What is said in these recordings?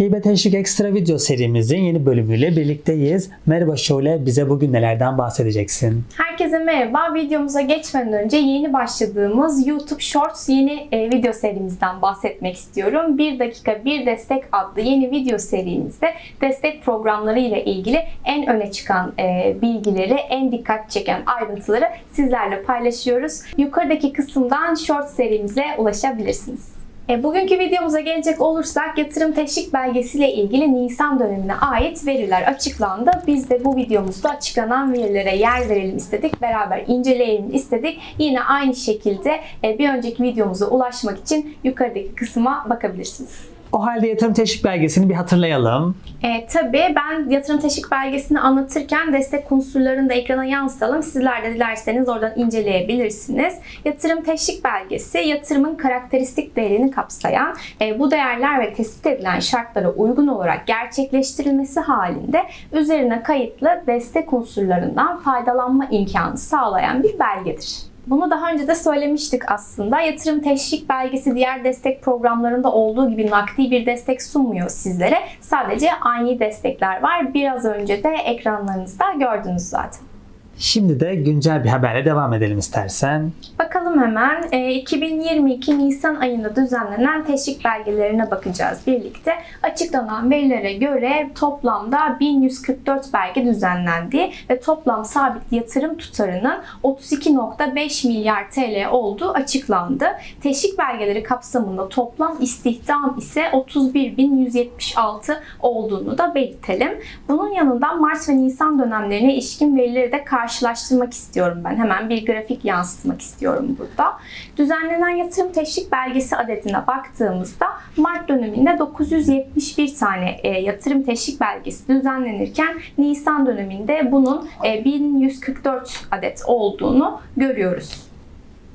Hibe Teşvik Ekstra video serimizin yeni bölümüyle birlikteyiz. Merhaba Şule, bize bugün nelerden bahsedeceksin? Herkese merhaba. Videomuza geçmeden önce yeni başladığımız YouTube Shorts yeni e, video serimizden bahsetmek istiyorum. 1 dakika 1 destek adlı yeni video serimizde destek programları ile ilgili en öne çıkan e, bilgileri, en dikkat çeken ayrıntıları sizlerle paylaşıyoruz. Yukarıdaki kısımdan Shorts serimize ulaşabilirsiniz. E, bugünkü videomuza gelecek olursak yatırım teşvik belgesiyle ilgili Nisan dönemine ait veriler açıklandı. Biz de bu videomuzda açıklanan verilere yer verelim istedik. Beraber inceleyelim istedik. Yine aynı şekilde e, bir önceki videomuza ulaşmak için yukarıdaki kısma bakabilirsiniz. O halde yatırım teşvik belgesini bir hatırlayalım. E, tabii ben yatırım teşvik belgesini anlatırken destek unsurlarını da ekrana yansıtalım. Sizler de dilerseniz oradan inceleyebilirsiniz. Yatırım teşvik belgesi yatırımın karakteristik değerini kapsayan e, bu değerler ve tespit edilen şartlara uygun olarak gerçekleştirilmesi halinde üzerine kayıtlı destek unsurlarından faydalanma imkanı sağlayan bir belgedir. Bunu daha önce de söylemiştik aslında. Yatırım teşvik belgesi diğer destek programlarında olduğu gibi nakdi bir destek sunmuyor sizlere. Sadece ani destekler var. Biraz önce de ekranlarınızda gördünüz zaten. Şimdi de güncel bir haberle devam edelim istersen. Bakalım hemen e, 2022 Nisan ayında düzenlenen teşvik belgelerine bakacağız birlikte. Açıklanan verilere göre toplamda 1144 belge düzenlendi ve toplam sabit yatırım tutarının 32.5 milyar TL olduğu açıklandı. Teşvik belgeleri kapsamında toplam istihdam ise 31.176 olduğunu da belirtelim. Bunun yanında Mart ve Nisan dönemlerine ilişkin verileri de karşılaştırmak istiyorum ben. Hemen bir grafik yansıtmak istiyorum burada. Düzenlenen yatırım teşvik belgesi adetine baktığımızda Mart döneminde 971 tane e, yatırım teşvik belgesi düzenlenirken Nisan döneminde bunun e, 1144 adet olduğunu görüyoruz.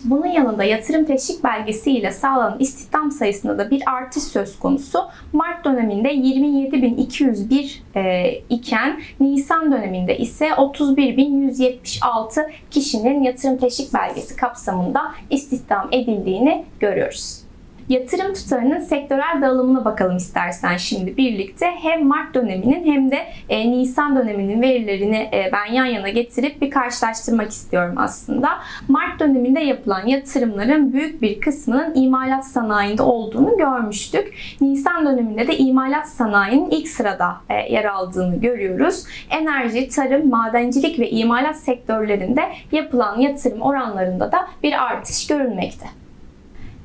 Bunun yanında yatırım teşvik belgesi ile sağlanan istihdam sayısında da bir artış söz konusu. Mart döneminde 27.201 e, iken Nisan döneminde ise 31.176 kişinin yatırım teşvik belgesi kapsamında istihdam edildiğini görüyoruz. Yatırım tutarının sektörel dağılımına bakalım istersen şimdi birlikte. Hem Mart döneminin hem de e, Nisan döneminin verilerini e, ben yan yana getirip bir karşılaştırmak istiyorum aslında. Mart döneminde yapılan yatırımların büyük bir kısmının imalat sanayinde olduğunu görmüştük. Nisan döneminde de imalat sanayinin ilk sırada e, yer aldığını görüyoruz. Enerji, tarım, madencilik ve imalat sektörlerinde yapılan yatırım oranlarında da bir artış görülmekte.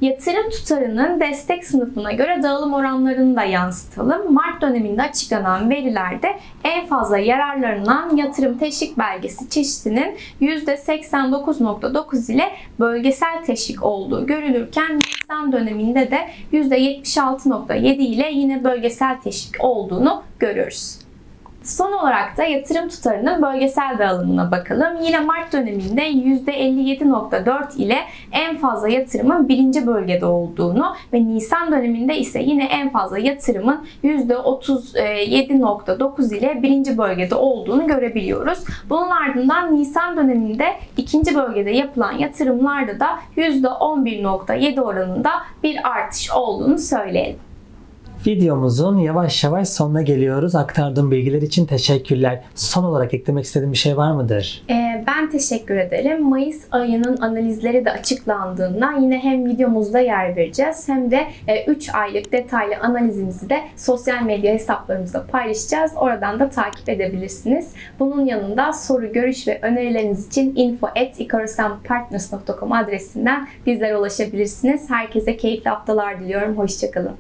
Yatırım tutarının destek sınıfına göre dağılım oranlarını da yansıtalım. Mart döneminde açıklanan verilerde en fazla yararlanılan yatırım teşvik belgesi çeşitinin %89.9 ile bölgesel teşvik olduğu görülürken Nisan döneminde de %76.7 ile yine bölgesel teşvik olduğunu görüyoruz. Son olarak da yatırım tutarının bölgesel dağılımına bakalım. Yine Mart döneminde %57.4 ile en fazla yatırımın birinci bölgede olduğunu ve Nisan döneminde ise yine en fazla yatırımın %37.9 ile birinci bölgede olduğunu görebiliyoruz. Bunun ardından Nisan döneminde ikinci bölgede yapılan yatırımlarda da %11.7 oranında bir artış olduğunu söyleyelim. Videomuzun yavaş yavaş sonuna geliyoruz. Aktardığım bilgiler için teşekkürler. Son olarak eklemek istediğim bir şey var mıdır? Ee, ben teşekkür ederim. Mayıs ayının analizleri de açıklandığında yine hem videomuzda yer vereceğiz hem de 3 aylık detaylı analizimizi de sosyal medya hesaplarımızda paylaşacağız. Oradan da takip edebilirsiniz. Bunun yanında soru, görüş ve önerileriniz için info.ikarosanpartners.com adresinden bizlere ulaşabilirsiniz. Herkese keyifli haftalar diliyorum. Hoşçakalın.